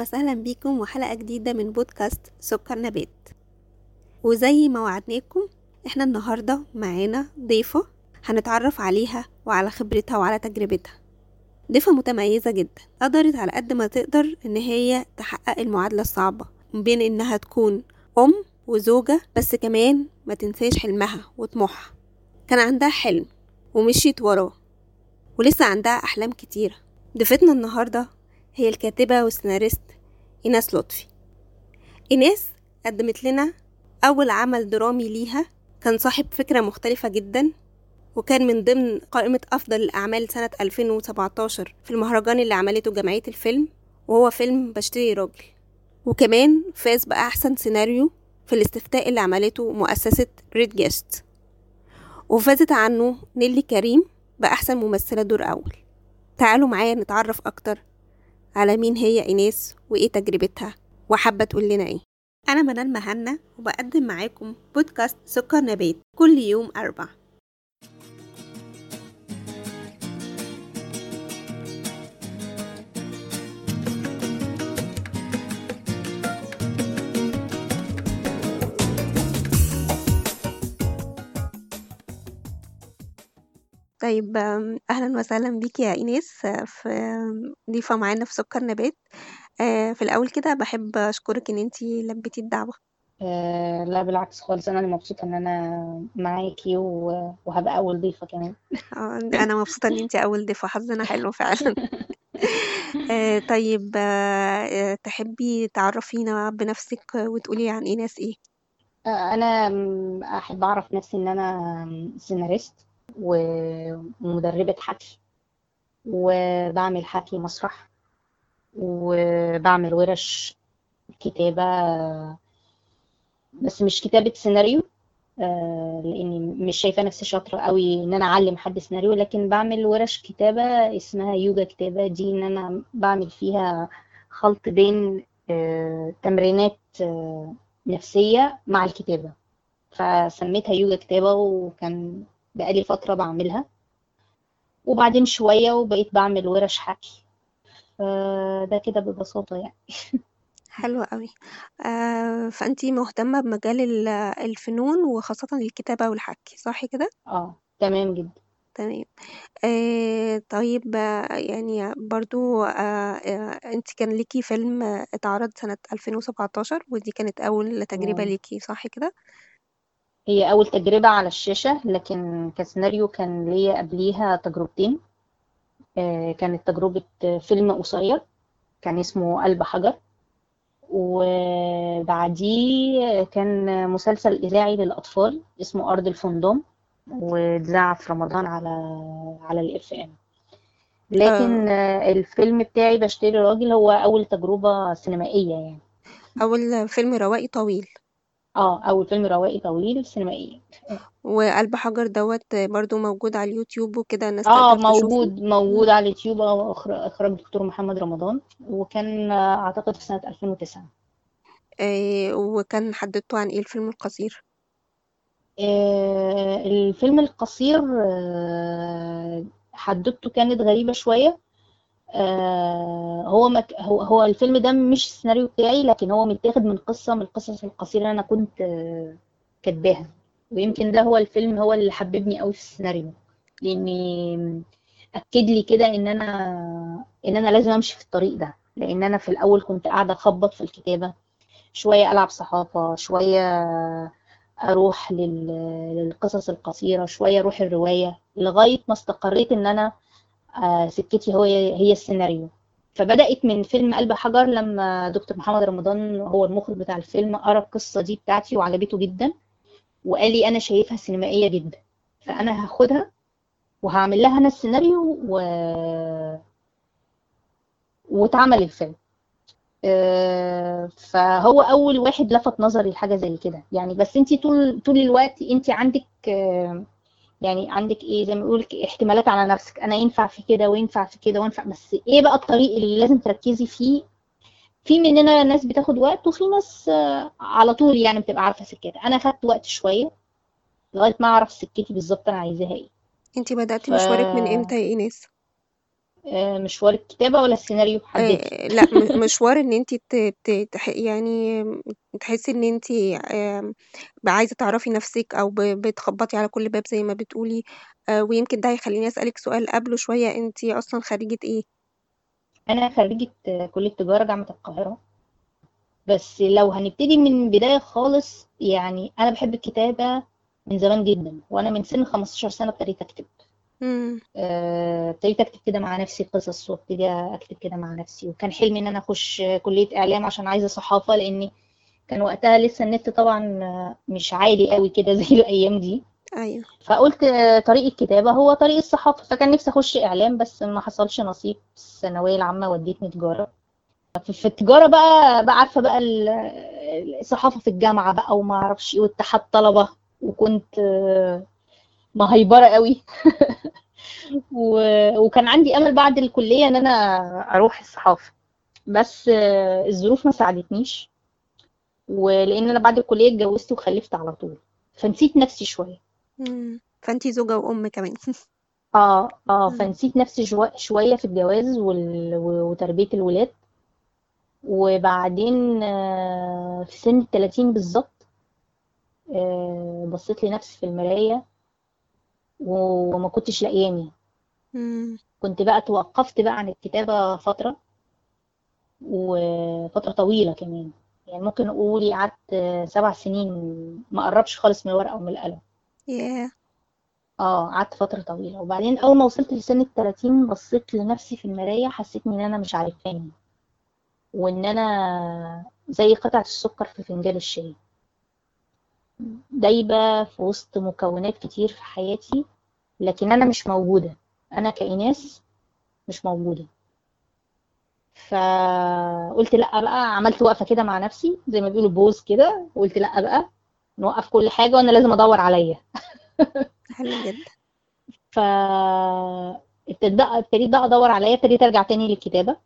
أهلا وسهلا بيكم وحلقة جديدة من بودكاست سكر نبات. وزي ما وعدناكم إحنا النهاردة معانا ضيفة هنتعرف عليها وعلى خبرتها وعلى تجربتها. ضيفة متميزة جدا قدرت على قد ما تقدر إن هي تحقق المعادلة الصعبة بين إنها تكون أم وزوجة بس كمان ما تنساش حلمها وطموحها. كان عندها حلم ومشيت وراه ولسه عندها أحلام كتيرة. ضيفتنا النهاردة هي الكاتبة والسيناريست إيناس لطفي. إيناس قدمت لنا أول عمل درامي ليها كان صاحب فكرة مختلفة جدا وكان من ضمن قائمة أفضل الأعمال سنة 2017 في المهرجان اللي عملته جمعية الفيلم وهو فيلم بشتري راجل. وكمان فاز بأحسن سيناريو في الاستفتاء اللي عملته مؤسسة ريد جيست. وفازت عنه نيلي كريم بأحسن ممثلة دور أول. تعالوا معايا نتعرف أكتر على مين هي إيناس وإيه تجربتها؟ وحابة تقول لنا إيه؟ أنا منال مهنا وبقدم معاكم بودكاست سكر نبات كل يوم أربع. طيب أهلا وسهلا بيكي يا إيناس. في ضيفة معانا في سكر نبات. آه، في الأول كده بحب أشكرك إن انتي لبيتي الدعوة. آه لا بالعكس خالص. أنا اللي مبسوطة إن أنا معاكي و- وهبقى أول ضيفة كمان. آه، أنا مبسوطة إن انتي أول ضيفة. حظنا حلو فعلا. آه، طيب تحبي تعرفينا بنفسك وتقولي عن إيناس إيه؟ أنا م- أحب أعرف نفسي إن أنا سيناريست. ومدربة حكي وبعمل حكي مسرح وبعمل ورش كتابة بس مش كتابة سيناريو آه لأني مش شايفة نفسي شاطرة قوي إن أنا أعلم حد سيناريو لكن بعمل ورش كتابة اسمها يوجا كتابة. دي إن أنا بعمل فيها خلط بين آه تمرينات آه نفسية مع الكتابة. فسميتها يوجا كتابة وكان بقالي فترة بعملها وبعدين شوية وبقيت بعمل ورش حكي فده كده ببساطة يعني حلو قوي آه، فأنتي مهتمة بمجال ال- الفنون وخاصة الكتابة والحكي صح كده؟ آه تمام جدا تمام آه، طيب آه، يعني برضو آه، آه، انت كان ليكي فيلم اتعرض سنة 2017 ودي كانت أول تجربة. ليكي صح كده؟ هي أول تجربة على الشاشة لكن كسيناريو كان ليا قبليها تجربتين. آه، كانت تجربة فيلم قصير كان اسمه قلب حجر. وبعديه كان مسلسل إذاعي للأطفال اسمه أرض الفندق واتذاع في رمضان على على الإف إم. لكن آه، الفيلم بتاعي بشتري راجل هو أول تجربة سينمائية يعني. أول فيلم روائي طويل. آه أول فيلم روائي طويل سينمائي وقلب حجر دوت برضو موجود على اليوتيوب وكده الناس آه تقدر تشوفه؟ موجود موجود على اليوتيوب آه إخر- إخراج الدكتور محمد رمضان وكان آه، أعتقد في سنة 2009 آه، وكان حددته عن إيه الفيلم القصير؟ آه، الفيلم القصير آه، حدوته كانت غريبة شوية آه، هو مك... هو هو الفيلم ده مش السيناريو بتاعي لكن هو متاخد من قصة من القصص القصيرة اللي أنا كنت آه، كاتباها. ويمكن ده هو الفيلم هو اللي حببني قوي في السيناريو. لأني أكد لي كده إن أنا إن أنا لازم أمشي في الطريق ده. لأن أنا في الأول كنت قاعدة أخبط في الكتابة. شوية ألعب صحافة شوية أروح لل... للقصص القصيرة شوية أروح الرواية لغاية ما استقريت إن أنا سكتي هو هي السيناريو. فبدأت من فيلم قلب حجر لما دكتور محمد رمضان هو المخرج بتاع الفيلم قرأ القصة دي بتاعتي وعجبته جدا وقال لي أنا شايفها سينمائية جدا فأنا هاخدها وهعمل لها أنا السيناريو و... واتعمل الفيلم. آه، فهو أول واحد لفت نظري لحاجة زي كده. يعني بس أنتي طول طول الوقت أنتي عندك آه، يعني عندك إيه؟ زي ما بيقول احتمالات على نفسك. أنا ينفع في كده وينفع في كده وينفع. بس إيه بقى الطريق اللي لازم تركزي فيه؟ في مننا ناس بتاخد وقت وفي ناس آه، على طول يعني بتبقى عارفة سكتها. أنا خدت وقت شوية لغاية ما أعرف سكتي بالظبط أنا عايزاها إيه. انتي بدأتي ف مشوارك من إمتى يا ايناس آه، مشوار الكتابة ولا السيناريو حددي آه لا م- مشوار إن انت ت... ت... تح... يعني تحسي إن انت آم، عايزة تعرفي نفسك أو ب... بتخبطي على كل باب زي ما بتقولي. آه ويمكن ده هيخليني أسألك سؤال قبله شوية. انت أصلا خريجة إيه؟ أنا خريجة كلية تجارة جامعة القاهرة. بس لو هنبتدي من بداية خالص يعني أنا بحب الكتابة من زمان جدا وأنا من سن 15 سنة ابتديت أكتب. آه، ابتديت أكتب كده مع نفسي قصص وابتدي أكتب كده مع نفسي. وكان حلمي إن أنا أخش كلية إعلام عشان عايزة صحافة لأني كان وقتها لسه النت طبعا مش عالي قوي كده زي الأيام دي. أيوه. فقلت طريق الكتابة هو طريق الصحافة فكان نفسي أخش إعلام بس ما حصلش نصيب. الثانوية العامة وديتني تجارة. في التجارة بقى بقى عارفة بقى ال- الصحافة في الجامعة بقى وما أعرفش إيه واتحاد طلبة وكنت مهيبرة قوي. و- وكان عندي أمل بعد الكلية إن أنا أروح الصحافة. بس الظروف ما ساعدتنيش. ولأن أنا بعد الكلية اتجوزت وخلفت على طول. فنسيت نفسي شوية. مم. فأنتي زوجة وأم كمان. آه آه. فنسيت نفسي شوية في الجواز وال... وتربية الولاد. وبعدين آه، في سن التلاتين بالظبط آه، بصيت لنفسي في المراية. وما كنتش لاقياني. كنت بقى توقفت بقى عن الكتابة فترة وفترة طويلة كمان. يعني ممكن أقول قعدت سبع سنين ما قربش خالص من الورقة ومن القلم. ياه. آه قعدت فترة طويلة. وبعدين أول ما وصلت لسن التلاتين بصيت لنفسي في المراية حسيت إن أنا مش عارفاني وإن أنا زي قطعة السكر في فنجان الشاي. دايبة في وسط مكونات كتير في حياتي لكن أنا مش موجودة. أنا كإناث مش موجودة. فقلت لأ بقى عملت وقفة كده مع نفسي زي ما بيقولوا بوز كده وقلت لأ بقى نوقف كل حاجة وأنا لازم أدور عليا. حلو جدا. ف ابتديت بقى أدور عليا ابتديت أرجع تاني للكتابة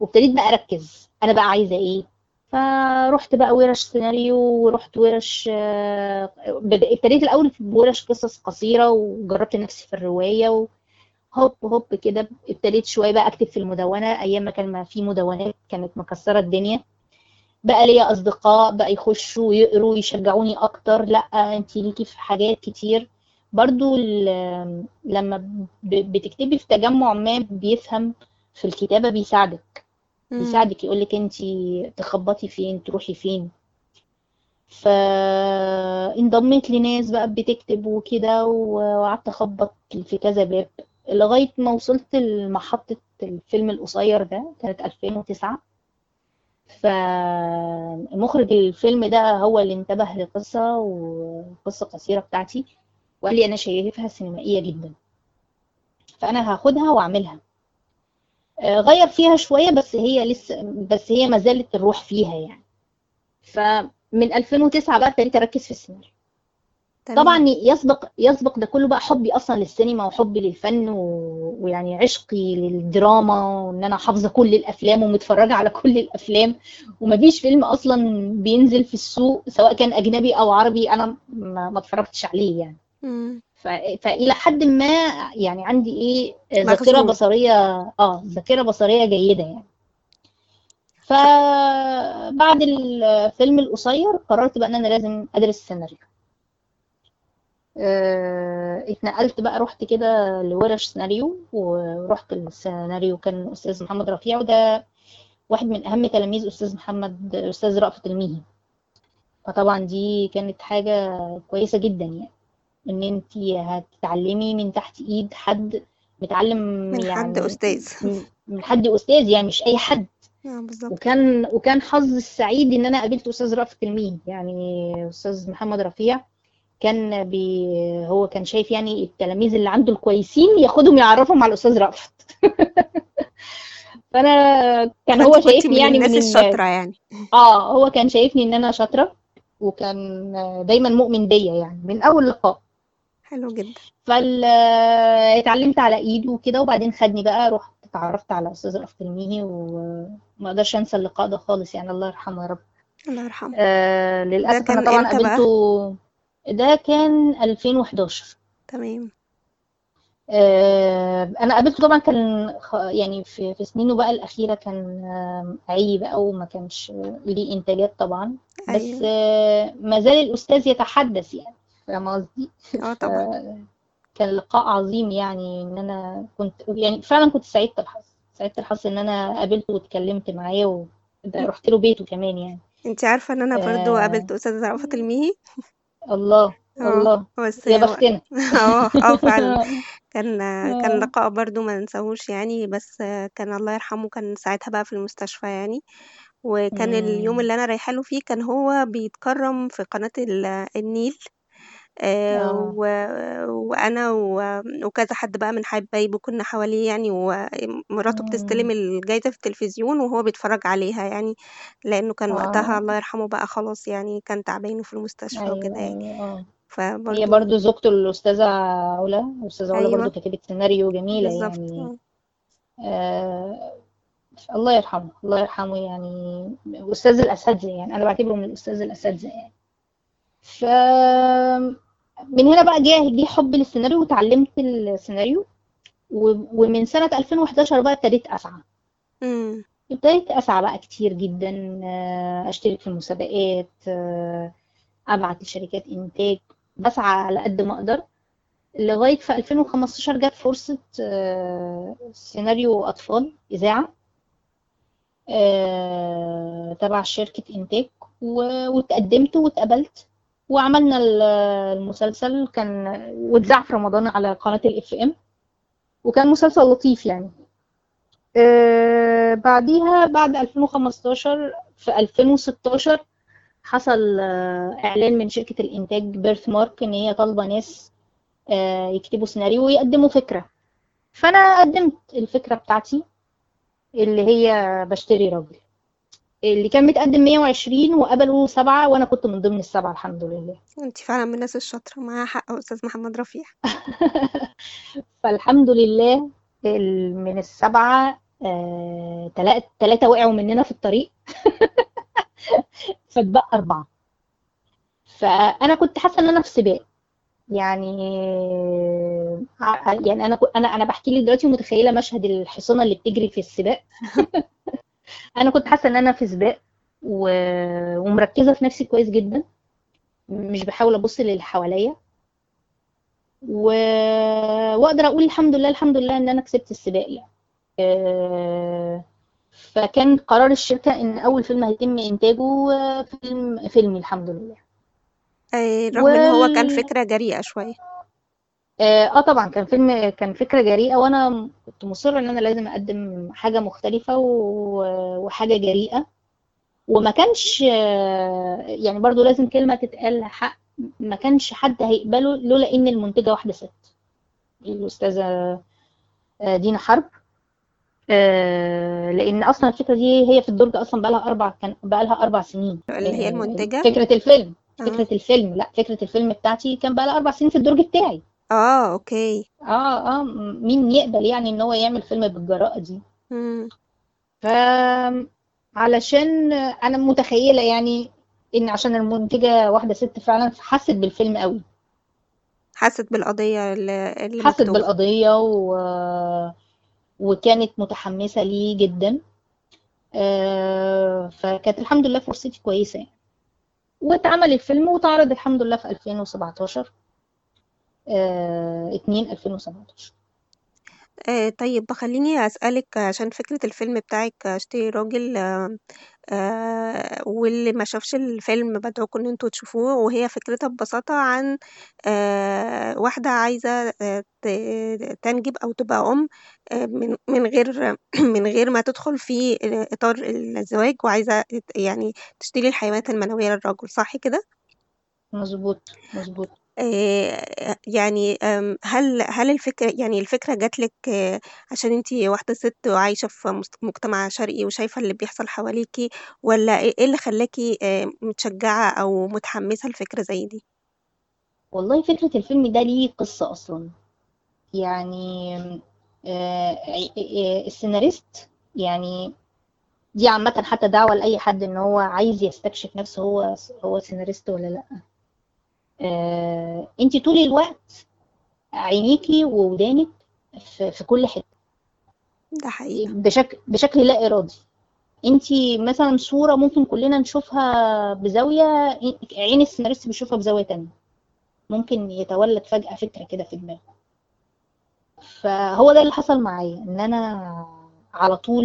وابتديت بقى أركز. أنا بقى عايزة إيه؟ فرحت بقى ورش سيناريو ورحت ورش آه، ابتديت الأول بورش قصص قصيرة وجربت نفسي في الرواية و... هوب هوب كده ابتديت شوية بقى أكتب في المدونة. أيام ما كان ما في مدونات كانت مكسرة الدنيا. بقى ليا أصدقاء بقى يخشوا يقروا يشجعوني أكتر. لأ انت ليكي في حاجات كتير. برضو لما بتكتبي في تجمع ما بيفهم في الكتابة بيساعدك. مم. بيساعدك يقولك انت تخبطي فين تروحي فين. فانضميت لناس بقى بتكتب وكده وقعدت أخبط في كذا باب لغاية ما وصلت لمحطة الفيلم القصير ده كانت 2009 فمخرج الفيلم ده هو اللي انتبه لقصة وقصة قصيرة بتاعتي وقال لي أنا شايفها سينمائية جدا. فأنا هاخدها وأعملها. غير فيها شوية بس هي لسه بس هي ما زالت الروح فيها يعني. فمن 2009 بقى ابتديت أركز في السيناريو طبعا يسبق يسبق ده كله بقى حبي أصلا للسينما وحبي للفن و... ويعني عشقي للدراما وإن أنا حافظة كل الأفلام ومتفرجة على كل الأفلام. ومفيش فيلم أصلا بينزل في السوق سواء كان أجنبي أو عربي أنا ما, ما اتفرجتش عليه يعني. مم. فالى حد ما يعني عندي إيه ذاكرة بصرية آه ذاكرة بصرية جيدة يعني. فبعد الفيلم القصير قررت بقى إن أنا لازم أدرس سيناريو آه، اتنقلت بقى رحت كده لورش سيناريو ورحت السيناريو كان الأستاذ محمد رفيع وده واحد من أهم تلاميذ أستاذ محمد أستاذ رأفت الميهي فطبعا دي كانت حاجة كويسة جدا يعني. إن انتي هتتعلمي من تحت إيد حد متعلم من حد يعني أستاذ. من من حد أستاذ يعني مش أي حد. آه بالظبط. وكان وكان حظي السعيد إن أنا قابلت أستاذ رأفت الميهي يعني أستاذ محمد رفيع. كان بي هو كان شايف يعني التلاميذ اللي عنده الكويسين ياخدهم يعرفهم على الاستاذ رأفت فأنا كان هو شايفني من يعني الناس من الشاطرة يعني. آه هو كان شايفني إن أنا شاطرة وكان دايما مؤمن بيا يعني من أول لقاء. حلو جدا. فال اتعلمت على ايده وكده وبعدين خدني بقى رحت اتعرفت على أستاذ الميهي وما أقدرش انسى اللقاء ده خالص يعني الله يرحمه يا رب. الله يرحمه. آه للأسف أنا كان طبعا قابلته ده كان 2011 تمام. آه، أنا قابلته طبعا كان يعني في في سنينه بقى الأخيرة كان آه، عي بقى وما كانش ليه إنتاجات طبعا. بس آه، ما زال الأستاذ يتحدث يعني. فاهمه قصدي؟ آه طبعا. كان لقاء عظيم يعني إن أنا كنت يعني فعلا كنت سعيدة الحظ سعيدة الحظ إن أنا قابلته واتكلمت معاه و... ده رحت له بيته كمان يعني. أنت عارفة إن أنا برضو آه قابلت أستاذ رأفت الميهي الله آه الله. بس يا بختنا. آه آه فعلا. كان كان آه. لقاء برضو ما ننساهوش يعني بس كان الله يرحمه كان ساعتها بقى في المستشفى يعني. وكان اليوم مم. اللي أنا رايحة له فيه كان هو بيتكرم في قناة ال- آه، آه. و- وأنا و- وكذا حد بقى من حبايبه كنا حواليه يعني ومراته بتستلم مم. الجايزة في التلفزيون وهو بيتفرج عليها يعني لأنه كان وقتها الله يرحمه بقى خلاص يعني كان تعبان في المستشفى وكده أيوه يعني. آه. هي فبرضو برضو زوجته الأستاذة علا الأستاذة علا برضو أيوه كتبت سيناريو جميلة بالظبط. يعني آه. آه الله يرحمه الله يرحمه يعني أستاذ الأساتذة يعني أنا بعتبره من الأستاذ الأساتذة يعني. ف من هنا بقى جه جه حب للسيناريو وتعلمت السيناريو. ومن سنة 2011 بقى ابتديت أسعى. ابتديت أسعى بقى كتير جدا آه، أشترك في المسابقات آه، أبعت لشركات إنتاج. بسعى على قد ما أقدر. لغاية في 2015 جت فرصة آه، سيناريو أطفال إذاعة تبع شركة إنتاج. واتقدمت واتقبلت. وعملنا ال- المسلسل كان واتذاع في رمضان على قناة ال FM وكان مسلسل لطيف يعني. آه، بعديها بعد 2015 في 2016 حصل آه، إعلان من شركة الإنتاج بيرث مارك إن هي طالبة ناس آه، يكتبوا سيناريو ويقدموا فكرة. فأنا قدمت الفكرة بتاعتي اللي هي بشتري راجل. اللي كان متقدم 120 وقبلوا سبعة وأنا كنت من ضمن السبعة الحمد لله. انت فعلا من الناس الشاطرة. معاها حق يا أستاذ محمد رفيع. فالحمد لله من السبعة آه، تلا- تلاتة وقعوا مننا في الطريق. فاتبقى أربعة. فأنا كنت حاسة إن أنا في سباق. يعني ع- يعني أنا كو- أنا أنا بحكي لك دلوقتي ومتخيلة مشهد الحصانة اللي بتجري في السباق. أنا كنت حاسة إن أنا في سباق و- ومركزة في نفسي كويس جدا. مش بحاول أبص للي حواليا. و... واقدر أقول الحمد لله الحمد لله ان أنا كسبت السباق يعني. آه، فكان قرار الشركة ان اول فيلم هيتم انتاجه آه، فيلم فيلمي الحمد لله. رغم إن هو كان وال... فكرة جريئة شوية. آه آه طبعا كان فيلم كان فكرة جريئة وأنا كنت مصرة إن أنا لازم أقدم حاجة مختلفة و- وحاجة جريئة. وما كانش آه، يعني برضو لازم كلمة تتقال حق ما كانش حد هيقبله لولا إن المنتجة واحدة ست. الأستاذة آه، دينا حرب. آه، لأن أصلا الفكرة دي هي في الدرج أصلا بقى لها أربع كان بقى لها أربع سنين. اللي هي آه، المنتجة؟ فكرة الفيلم. آه. فكرة الفيلم لأ فكرة الفيلم بتاعتي كان بقى لها أربع سنين في الدرج بتاعي. آه أوكي. آه آه م- مين يقبل يعني إن هو يعمل فيلم بالجراءة دي. ف علشان أنا متخيلة يعني إن عشان المنتجة واحدة ست فعلا حست بالفيلم قوي. حست بالقضية اللي اللي حست مكتوبة. بالقضية و... وكانت متحمسة ليه جدا. آه، فكانت الحمد لله فرصتي كويسة يعني. واتعمل الفيلم واتعرض الحمد لله في 2017 آه، 2 2017 آه طيب خليني أسألك عشان فكرة الفيلم بتاعك اشتري راجل آه آه واللي ما شافش الفيلم بدعوكم إن أنتوا تشوفوه وهي فكرتها ببساطة عن آه واحدة عايزة تنجب أو تبقى آه من من غير من غير ما تدخل في إطار الزواج وعايزة يعني تشتري الحيوانات المنوية للرجل صح كده؟ مظبوط مظبوط آه، يعني هل هل الفكرة يعني الفكرة جات لك آه، عشان انتي واحدة ست وعايشة في مجتمع شرقي وشايفة اللي بيحصل حواليكي ولا إيه إيه اللي خلاكي آه، متشجعة أو متحمسة لفكرة زي دي؟ والله فكرة الفيلم ده ليه قصة أصلا يعني السيناريست يعني دي عامة حتى دعوة لأي حد إن هو عايز يستكشف نفسه هو هو سيناريست ولا لأ انت طول الوقت عينيكي وودانك في, في كل حتة. ده حقيقة. بشكل بشكل لا إرادي. انتي مثلا صورة ممكن كلنا نشوفها بزاوية عين السيناريست بيشوفها بزاوية تانية. ممكن يتولد فجأة فكرة كده في دماغه. فهو ده اللي حصل معايا إن أنا على طول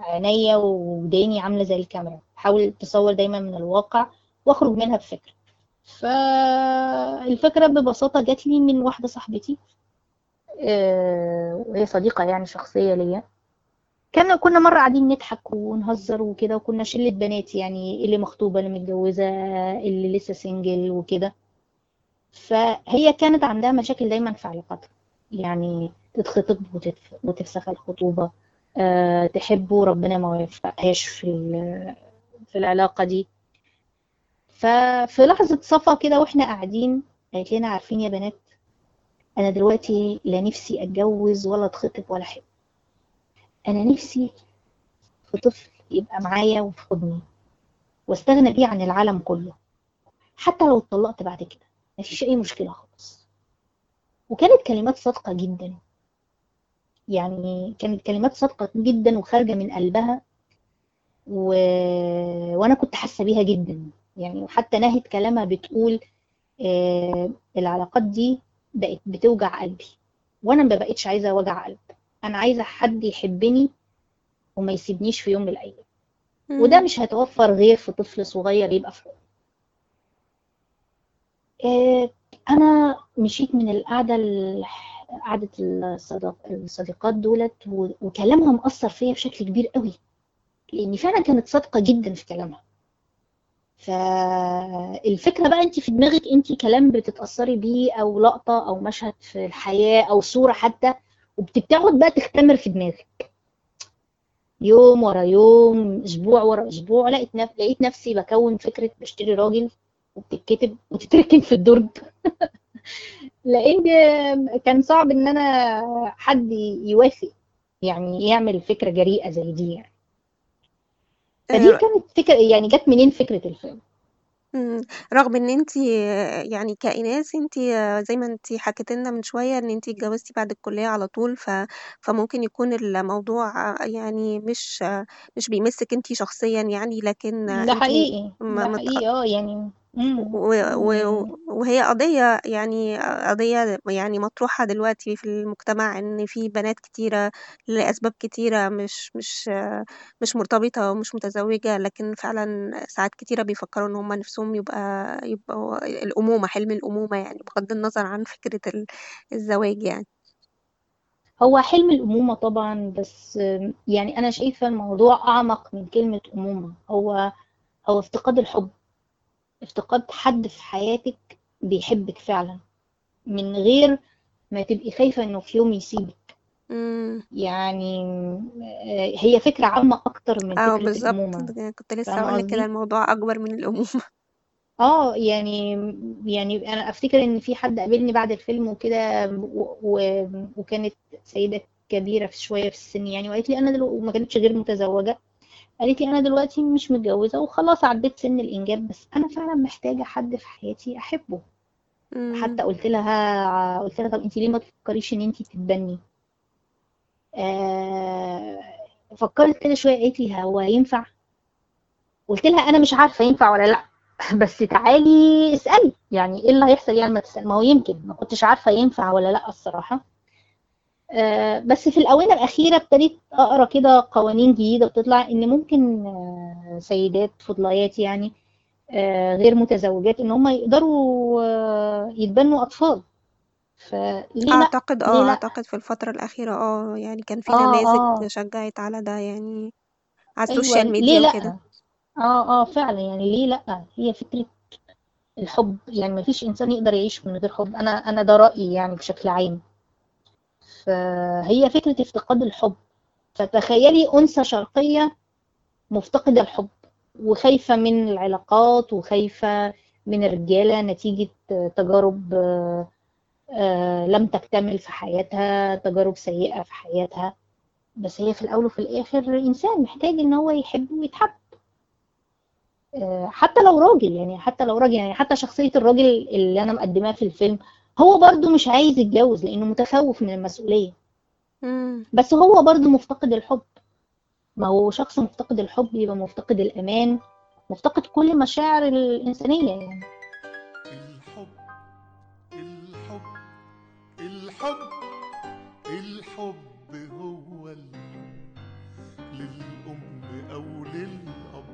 عينيا وداني عاملة زي الكاميرا. بحاول تصور دايما من الواقع وأخرج منها بفكرة. فالفكرة ببساطة جات لي من واحدة صاحبتي آه، وهي صديقة يعني شخصية ليا. كنا كنا مرة قاعدين نضحك ونهزر وكده وكنا شلة بنات يعني اللي مخطوبة اللي متجوزة اللي لسه سنجل وكده. فهي كانت عندها مشاكل دايما في علاقاتها. يعني تتخطب وتتف- وتفسخ الخطوبة أه تحب وربنا ما يوفقهاش في في العلاقة دي. ففي لحظة صفا كده وإحنا قاعدين قالت لنا عارفين يا بنات أنا دلوقتي لا نفسي أتجوز ولا أتخطب ولا أحب أنا نفسي في طفل يبقى معايا وفي حضني واستغنى بيه عن العالم كله حتى لو اتطلقت بعد كده. مفيش أي مشكلة خالص. وكانت كلمات صادقة جدا. يعني كانت كلمات صادقة جدا وخارجة من قلبها و... وأنا كنت حاسة بيها جدا. يعني وحتى نهت كلامها بتقول آه العلاقات دي بقت بتوجع قلبي وأنا ما بقتش عايزة وجع قلب. أنا عايزة حد يحبني وما يسيبنيش في يوم من الأيام. وده مش هيتوفر غير في طفل صغير يبقى في. آه، أنا مشيت من القعدة ال- قعدة الصداق الصديقات دولت و- وكلامهم أثر فيا بشكل كبير قوي لأن فعلا كانت صادقة جدا في كلامها. فالفكرة بقى انت في دماغك انت كلام بتتأثري بيه أو لقطة أو مشهد في الحياة أو صورة حتى وبتقعد بقى تختمر في دماغك. يوم ورا يوم أسبوع ورا أسبوع لقيت نف... لقيت نفسي بكون فكرة بشتري راجل وبتتكتب وتتركن في الدرج. لأن كان صعب إن أنا حد يوافق يعني يعمل فكرة جريئة زي دي يعني. فدي آه، كانت فكرة يعني جت منين فكرة الفيلم. رغم إن انت يعني كإناث انت زي ما انت حكيت لنا من شوية إن انت اتجوزتي بعد الكلية على طول ف... فممكن يكون الموضوع يعني مش مش بيمسك انت شخصيا يعني لكن ده حقيقي ما ده. حقيقي آه يعني مم. و... و... مم. وهي قضية يعني قضية يعني مطروحة دلوقتي في المجتمع إن في بنات كتيرة لأسباب كتيرة مش مش مش مرتبطة ومش متزوجة لكن فعلا ساعات كتيرة بيفكروا إن هم نفسهم يبقى يبقوا الأمومة حلم الأمومة يعني بغض النظر عن فكرة ال- الزواج يعني هو حلم الأمومة طبعا بس يعني أنا شايفة الموضوع أعمق من كلمة أمومة هو هو افتقاد الحب افتقاد حد في حياتك بيحبك فعلا من غير ما تبقي خايفة إنه في يوم يسيبك. يعني آه، هي فكرة عامة أكتر من آه فكرة بالظبط. الأمومة. كنت لسه هقول كده؟ الموضوع أكبر من الأمومة. آه يعني يعني أنا أفتكر إن في حد قابلني بعد الفيلم وكده. وكانت سيدة كبيرة في شوية في السن يعني وقالت لي أنا دلوقتي وما كانتش غير متزوجة. قالت لي أنا دلوقتي مش متجوزة وخلاص عديت سن الإنجاب بس أنا فعلا محتاجة حد في حياتي أحبه. امم حتى قلت لها قلت لها طب أنت ليه ما تفكريش إن أنت تتبني؟ آه... فكرت كده شوية قالت لي هو ينفع؟ قلت لها أنا مش عارفة ينفع ولا لأ بس تعالي اسألي. يعني إيه اللي هيحصل يعني؟ ما تسأل. ما هو يمكن ما كنتش عارفة ينفع ولا لأ الصراحة. بس في الآونة الأخيرة ابتديت أقرأ كده قوانين جديدة بتطلع إن ممكن آه، سيدات فضليات يعني آه، غير متزوجات إن هم يقدروا آه، يتبنوا أطفال. فليه لأ؟ أعتقد ليه آه لأ؟ أعتقد في الفترة الأخيرة آه يعني كان في آه نماذج آه. شجعت على ده يعني على السوشيال ليه ميديا وكده لأ؟ آه آه فعلا يعني ليه لأ؟ هي فكرة الحب يعني مفيش إنسان يقدر يعيش من غير حب. أنا أنا ده رأيي يعني بشكل عام. فهي فكرة افتقاد الحب. فتخيلي أنثى شرقية مفتقدة الحب وخايفة من العلاقات وخايفة من الرجالة نتيجة تجارب آه، آه، لم تكتمل في حياتها تجارب سيئة في حياتها. بس هي في الأول وفي الآخر إنسان محتاج إن هو يحب ويتحب. آه، حتى لو راجل يعني حتى لو راجل يعني حتى شخصية الراجل اللي أنا مقدماها في الفيلم هو برضو مش عايز يتجوز لأنه متخوف من المسؤولية. مم. بس هو برضو مفتقد الحب. ما هو شخص مفتقد الحب يبقى مفتقد الأمان مفتقد كل المشاعر الإنسانية يعني. الحب الحب الحب الحب هو الحب للأم أو للأب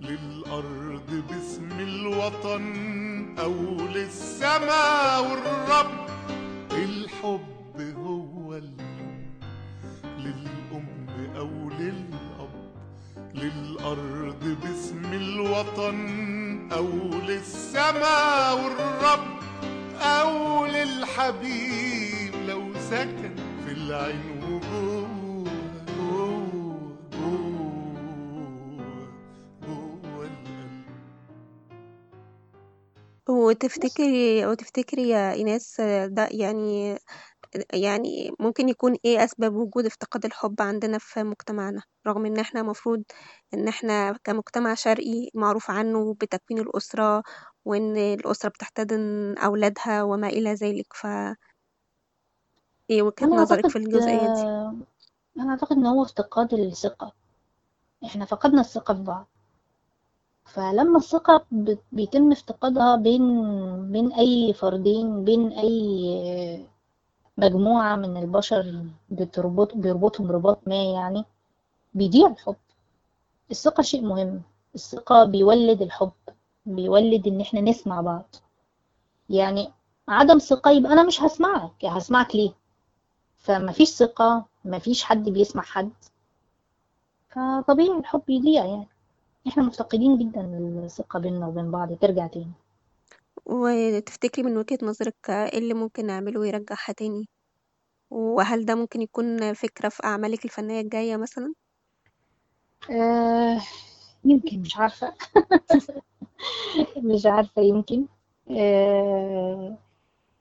للأرض باسم الوطن. أو للسماء والرب الحب هو الحب للأم أو للأب للأرض باسم الوطن. أو للسماء والرب أو للحبيب لو سكن في العين وتفتكري وتفتكري يا إيناس ده يعني يعني ممكن يكون إيه أسباب وجود افتقاد الحب عندنا في مجتمعنا رغم إن إحنا مفروض إن إحنا كمجتمع شرقي معروف عنه بتكوين الأسرة وإن الأسرة بتحتضن أولادها وما إلى ذلك. ف إيه وجهة أنا نظرك أعتقد في الجزئية دي؟ أنا أعتقد إن هو افتقاد الثقة. إحنا فقدنا الثقة في بعض. فلما الثقة بيتم افتقادها بين بين أي فردين بين أي مجموعة من البشر بتربط بيربطهم رباط ما يعني بيضيع الحب. الثقة شيء مهم. الثقة بيولد الحب بيولد إن إحنا نسمع بعض. يعني عدم ثقة يبقى أنا مش هسمعك. يعني هسمعك ليه؟ فمفيش ثقة مفيش حد بيسمع حد. فطبيعي الحب يضيع يعني. إحنا مفتقدين جدا الثقة بيننا وبين بعض ترجع تاني. وتفتكري من وجهة نظرك إيه اللي ممكن نعمله ويرجعها تاني؟ وهل ده ممكن يكون فكرة في أعمالك الفنية الجاية مثلا؟ آه يمكن مش عارفة. مش عارفة يمكن. آه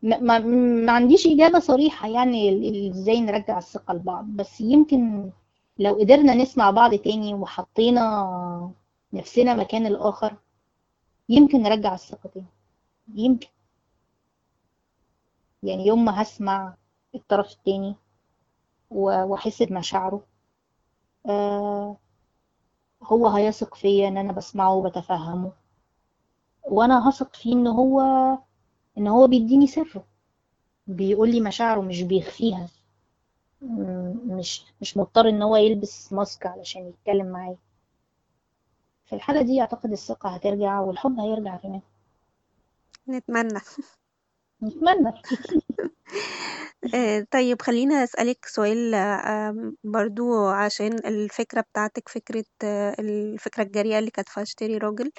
ما, ما, ما عنديش إجابة صريحة يعني ال- ال- إزاي نرجع الثقة لبعض. بس يمكن لو قدرنا نسمع بعض تاني وحطينا نفسنا مكان الآخر. يمكن نرجع الثقة تاني. يمكن. يعني يوم ما هسمع الطرف التاني و- وأحس بمشاعره آه هو هيثق فيا إن أنا بسمعه وبتفهمه. وأنا هثق فيه إن هو إن هو بيديني سره. بيقول لي مشاعره مش بيخفيها. مش مش مضطر إن هو يلبس ماسك علشان يتكلم معايا. في الحالة دي أعتقد الثقة هترجع والحب هيرجع كمان نتمنى نتمنى آه، طيب خلينا أسألك سؤال آم، برضو عشان الفكرة بتاعتك فكرة آه، الفكرة الجريئة اللي كانت اشتري راجل.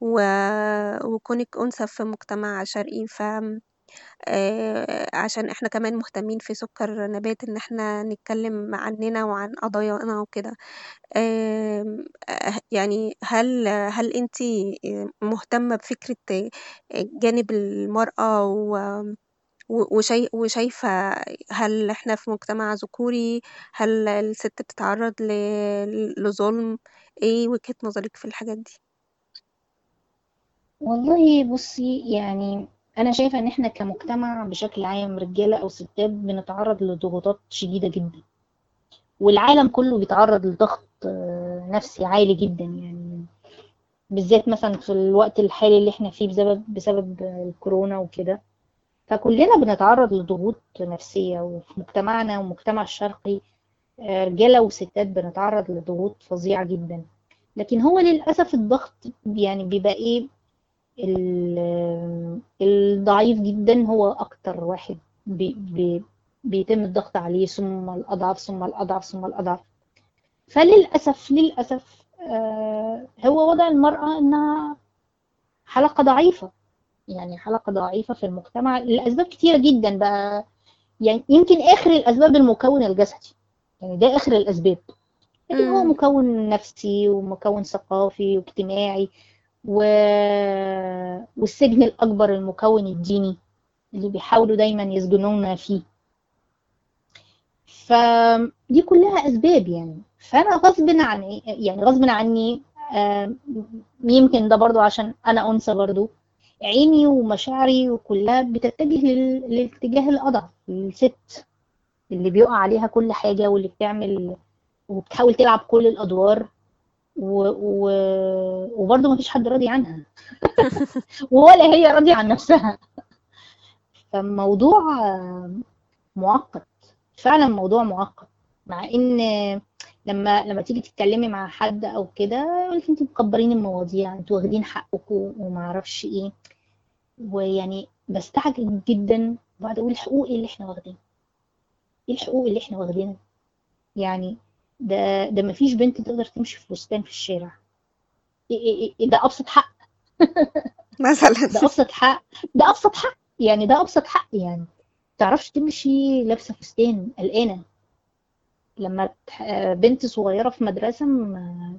وكونك أنثى في مجتمع شرقي ف آه، عشان إحنا كمان مهتمين في سكر نبات إن إحنا نتكلم عننا وعن قضايانا وكده. آه، يعني هل هل انتي مهتمة بفكرة جانب المرأة و- و- وشاي وشايفة هل إحنا في مجتمع ذكوري هل الست بتتعرض ل- لظلم؟ إيه وجهة نظرك في الحاجات دي؟ والله بصي يعني أنا شايفة إن إحنا كمجتمع بشكل عام رجالة أو ستات بنتعرض لضغوطات شديدة جدا. والعالم كله بيتعرض لضغط آه، نفسي عالي جدا يعني. بالذات مثلا في الوقت الحالي اللي إحنا فيه بسبب بسبب الكورونا وكده. فكلنا بنتعرض لضغوط نفسية وفي مجتمعنا والمجتمع الشرقي آه، رجالة وستات بنتعرض لضغوط فظيعة جدا. لكن هو للأسف الضغط يعني بيبقى إيه؟ الضعيف جدا هو أكتر واحد بي بي بيتم الضغط عليه ثم الأضعف ثم الأضعف ثم الأضعف. فللأسف للأسف آه، هو وضع المرأة إنها حلقة ضعيفة. يعني حلقة ضعيفة في المجتمع. لأسباب كتيرة جدا بقى. يعني يمكن آخر الأسباب المكون الجسدي. يعني ده آخر الأسباب. لكن هو. مكون نفسي ومكون ثقافي واجتماعي. و... والسجن الأكبر المكون الديني اللي بيحاولوا دايما يسجنونا فيه. فدي كلها أسباب يعني. فأنا غصب عن يعني غصب عني يمكن ده برضو عشان أنا أنثى برضو. عيني ومشاعري وكلها بتتجه لل... للاتجاه الأضعف للست اللي بيقع عليها كل حاجة واللي بتعمل وبتحاول تلعب كل الأدوار. و... وبرضه مفيش حد راضي عنها. ولا هي راضية عن نفسها. فالموضوع معقد فعلا موضوع معقد مع إن لما لما تيجي تتكلمي مع حد أو كده يقول لك مكبرين المواضيع أنتوا واخدين حقكم وما أعرفش إيه. ويعني بستعجب جدا بقعد أقول الحقوق إيه اللي إحنا واخدينها إيه الحقوق اللي إحنا واخدينها؟ يعني ده ده مفيش بنت تقدر تمشي في فستان في الشارع. إيه إيه إيه ده أبسط حق. ده مثلا أبسط حق. ده أبسط حق. يعني ده أبسط حق يعني. تعرفش تمشي لابسة فستان قلقانة. لما بنت صغيرة في مدرسة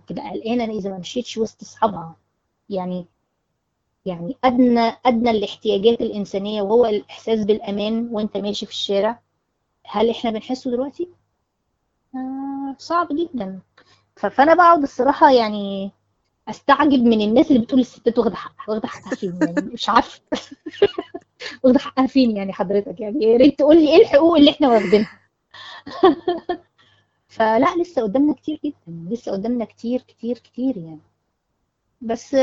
تبقى قلقانة إذا ما مشيتش وسط أصحابها. يعني يعني أدنى أدنى الاحتياجات الإنسانية وهو الإحساس بالأمان وأنت ماشي في الشارع. هل إحنا بنحسه دلوقتي؟ آه. صعب جدا. فأنا بقعد الصراحة يعني أستعجب من الناس اللي بتقول الستات واخدة حقها واخدة حقها فين؟ يعني مش عارفة. واخدة حقها فين يعني حضرتك؟ يعني يا ريت تقول لي إيه الحقوق اللي إحنا واخدينها. فلا لسه قدامنا كتير جدا لسه قدامنا كتير كتير كتير يعني. بس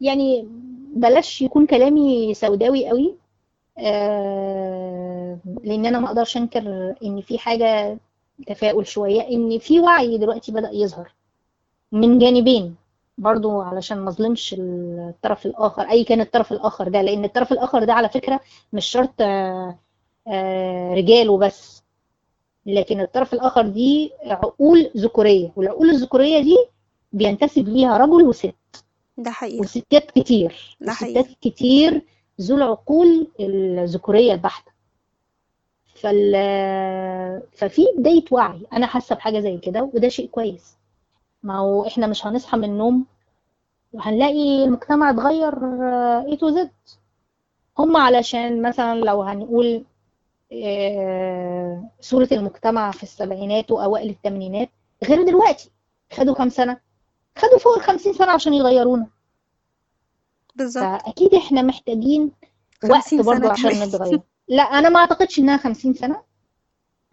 يعني بلاش يكون كلامي سوداوي قوي. آه، لأن أنا ما أقدرش أنكر إن في حاجة تفاؤل شوية إن في وعي دلوقتي بدأ يظهر من جانبين. برضو علشان ما أظلمش الطرف الآخر أي كان الطرف الآخر ده لأن الطرف الآخر ده على فكرة مش شرط آه، آه، رجال وبس. لكن الطرف الآخر دي عقول ذكورية والعقول الذكورية دي بينتسب ليها رجل وست. ده حقيقي. وستات كتير. ده حقيقي. وستات كتير ذو العقول الذكورية البحتة. فال ففي بداية وعي. أنا حاسة بحاجة زي كده وده شيء كويس. ما هو إحنا مش هنصحى من النوم وهنلاقي المجتمع اتغير اي تو زد هم علشان مثلا لو هنقول آه، صورة المجتمع في السبعينات وأوائل الثمانينات غير دلوقتي. خدوا كام سنة؟ خدوا فوق الخمسين سنة عشان يغيرونا. بالظبط. فأكيد إحنا محتاجين وقت 50 برضو سنة عشان. نتغير. لا أنا ما أعتقدش إنها خمسين سنة.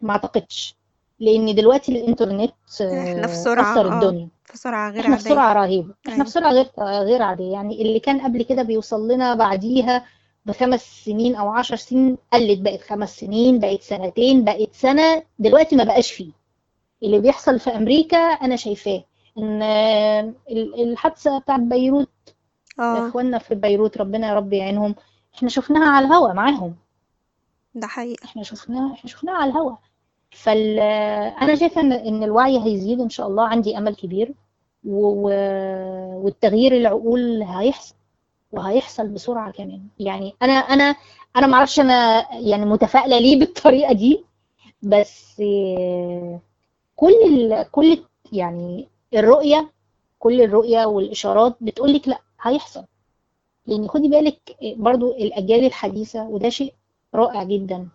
ما أعتقدش. لأن دلوقتي الإنترنت آه، إحنا في سرعة كسر آه الدنيا. في سرعة غير إحنا في عادية. سرعة رهيبة. إحنا أيوة. في سرعة غير غير عادية. يعني اللي كان قبل كده بيوصل لنا بعديها بخمس سنين أو عشر سنين قلت بقت خمس سنين بقت سنتين بقت سنة. دلوقتي ما بقاش فيه. اللي بيحصل في أمريكا أنا شايفاه. إن آه، ال- الحادثة بتاعت بيروت آه. إخواننا في بيروت ربنا يا رب يعينهم. إحنا شفناها على الهوا معاهم. ده حقيقي إحنا شفناها إحنا شفناها على الهوا. فال أنا شايفة إن إن الوعي هيزيد إن شاء الله عندي أمل كبير. و... والتغيير العقول هيحصل وهيحصل بسرعة كمان. يعني أنا أنا أنا ما أعرفش أنا يعني متفائلة ليه بالطريقة دي. بس كل ال... كل يعني الرؤية كل الرؤية والإشارات بتقول لك لأ هيحصل. لأن خدي بالك برضو الأجيال الحديثة وده شيء رائع جدا.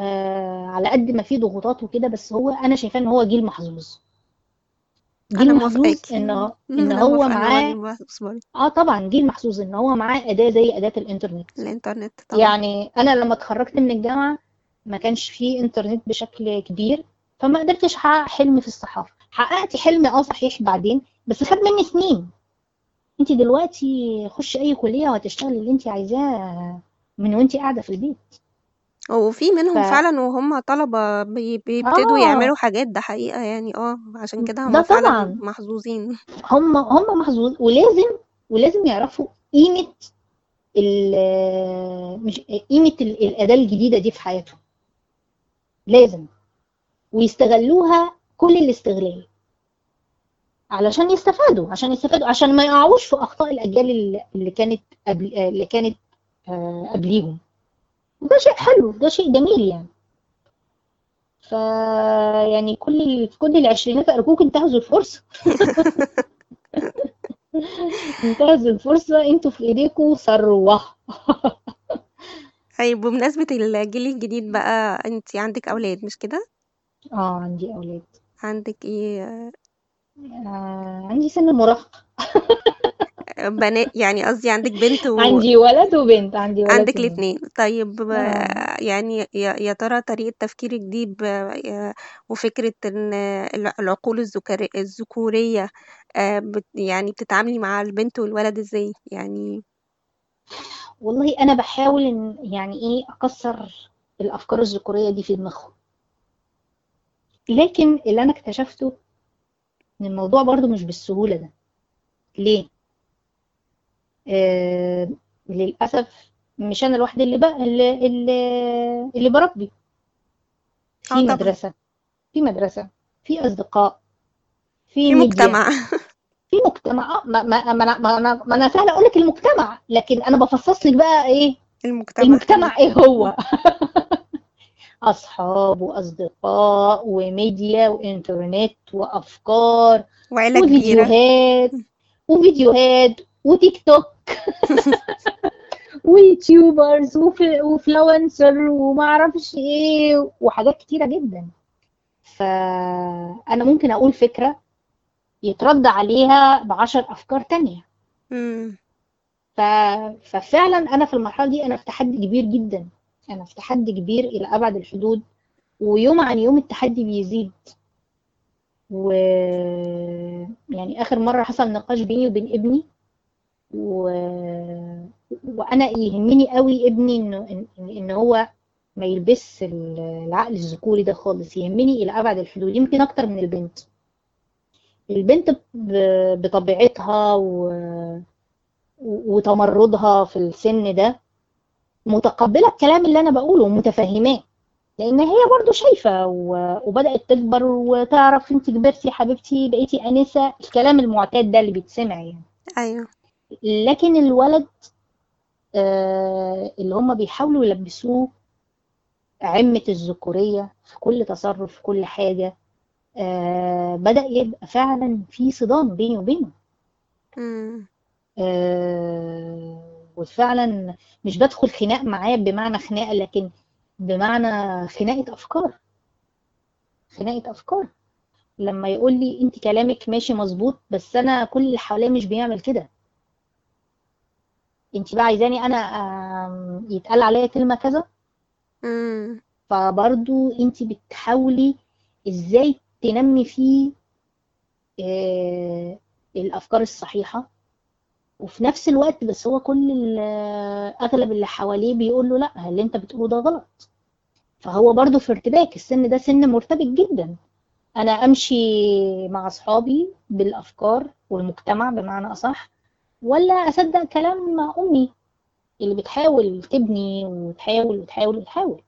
آه على قد ما فيه ضغوطات وكده بس هو أنا شايفاه إن هو جيل محظوظ. جيل محظوظ إن إن هو معاه. آه طبعا جيل محظوظ إن هو معاه أداة زي أداة الإنترنت. الإنترنت طبعا. يعني أنا لما اتخرجت من الجامعة ما كانش فيه إنترنت بشكل كبير فما قدرتش أحقق حلمي في الصحافة. حققت حلمي آه صحيح بعدين بس خد مني سنين. انت دلوقتي خش أي كلية وهتشتغلي اللي انت عايزاه. من وانت قاعدة في البيت. وفي منهم ف- فعلا وهم طلبة بي- بيبتدوا آه. يعملوا حاجات ده حقيقة يعني آه عشان كده ده هم فعلا طبعا. محظوظين. هم هم محظوظ ولازم ولازم يعرفوا قيمة ال مش قيمة ال- الأداة الجديدة دي في حياتهم. لازم. ويستغلوها كل الاستغلال. علشان يستفادوا عشان يستفادوا عشان ما يقعوش في أخطاء الأجيال اللي اللي كانت قبل اللي كانت آه، قبليهم. وده شيء حلو ده شيء جميل يعني. ف يعني كل كل العشرينات أرجوك انتهزوا الفرصة. انتهزوا الفرصة أنتوا في ايديكم ثروة. طيب بمناسبة الجيل الجديد بقى انتي عندك أولاد مش كده؟ آه عندي أولاد. عندك إيه؟ آه عندي سن المراهقة بنات يعني قصدي عندك بنت و... عندي ولد وبنت عندي ولد عندك وبنت. الاتنين. طيب آه، يعني يا يا ترى طريقة تفكيرك دي ب... وفكرة إن الع- العقول الذكر- الذكورية آه، بت... يعني بتتعاملي مع البنت والولد إزاي؟ يعني والله أنا بحاول إن يعني إيه أكسر الأفكار الذكورية دي في دماغهم. لكن اللي أنا اكتشفته إن الموضوع برضو مش بالسهولة ده. ليه؟ آه للأسف مش أنا لوحدي اللي بقى اللي اللي, اللي بربي. في طبعا. مدرسة في مدرسة في أصدقاء في في مجتمع. في مجتمع. آه، ما ما ما أنا ما أنا, ما أنا سهل أقول لك المجتمع لكن أنا بفصص لك بقى إيه؟ المجتمع. المجتمع إيه هو؟ أصحاب وأصدقاء وميديا وإنترنت وأفكار وعيلة كبيرة. وفيديوهات. وفيديوهات وتيك توك. ويوتيوبرز وفلونسر وما أعرفش إيه وحاجات كتيرة جدا. فأنا ممكن أقول فكرة يترد عليها بعشر أفكار تانية. مم. ف... ففعلا أنا في المرحلة دي أنا في تحدي كبير جدا. أنا في تحدي كبير إلى أبعد الحدود ويوم عن يوم التحدي بيزيد. و يعني آخر مرة حصل نقاش بيني وبين ابني و... وأنا يهمني قوي ابني إنه ان إن هو ما يلبس العقل الذكوري ده خالص. يهمني إلى ابعد الحدود يمكن أكتر من البنت. البنت بطبيعتها و... وتمردها في السن ده متقبلة الكلام اللي أنا بقوله ومتفهماه لأن هي برضو شايفة و... وبدأت تكبر وتعرف أنت كبرتي حبيبتي بقيتي أنسة الكلام المعتاد ده اللي بيتسمع يعني. أيوه. لكن الولد آه اللي هم بيحاولوا يلبسوه عمة الذكورية في كل تصرف في كل حاجة آه بدأ يبقى فعلا في صدام بيني وبينه. آه، وفعلا مش بدخل خناق معاه بمعنى خناقة لكن بمعنى خناقة أفكار. خناقة أفكار. لما يقول لي أنت كلامك ماشي مظبوط بس أنا كل اللي حواليا مش بيعمل كده. أنت بقى عايزاني آم، يتقال عليا كلمة كذا؟ مم. فبرضو أنت بتحاولي إزاي تنمي فيه آه، الأفكار الصحيحة. وفي نفس الوقت بس هو كل ال- اغلب اللي حواليه بيقول له لا اللي انت بتقوله ده غلط. فهو برضو في ارتباك السن ده سن مرتبك جدا. أنا امشي مع اصحابي بالافكار والمجتمع بمعنى اصح. ولا أصدق كلام أمي اللي بتحاول تبني وتحاول وتحاول وتحاول.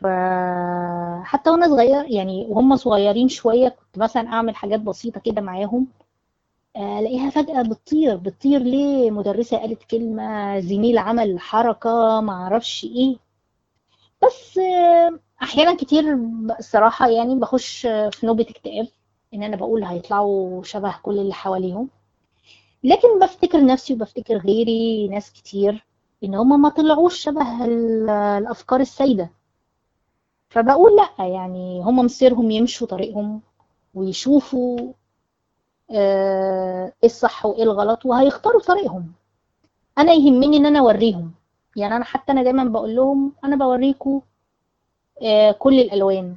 فحتى وأنا صغير يعني وهم صغيرين شوية كنت مثلا أعمل حاجات بسيطة كده معاهم الاقيها فجأة بتطير بتطير ليه مدرسة قالت كلمة زميل عمل حركة معرفش إيه. بس آه، أحيانا كتير الصراحة يعني بخش في نوبة اكتئاب إن أنا بقول هيطلعوا شبه كل اللي حواليهم. لكن بفتكر نفسي وبفتكر غيري ناس كتير إن هم ما طلعوش شبه ال- الأفكار السائدة فبقول لأ يعني هم مصيرهم يمشوا طريقهم ويشوفوا آه، إيه الصح وإيه الغلط وهيختاروا طريقهم. أنا يهمني إن أنا أوريهم. يعني أنا حتى أنا دايما بقول لهم أنا بوريكم آه، كل الألوان.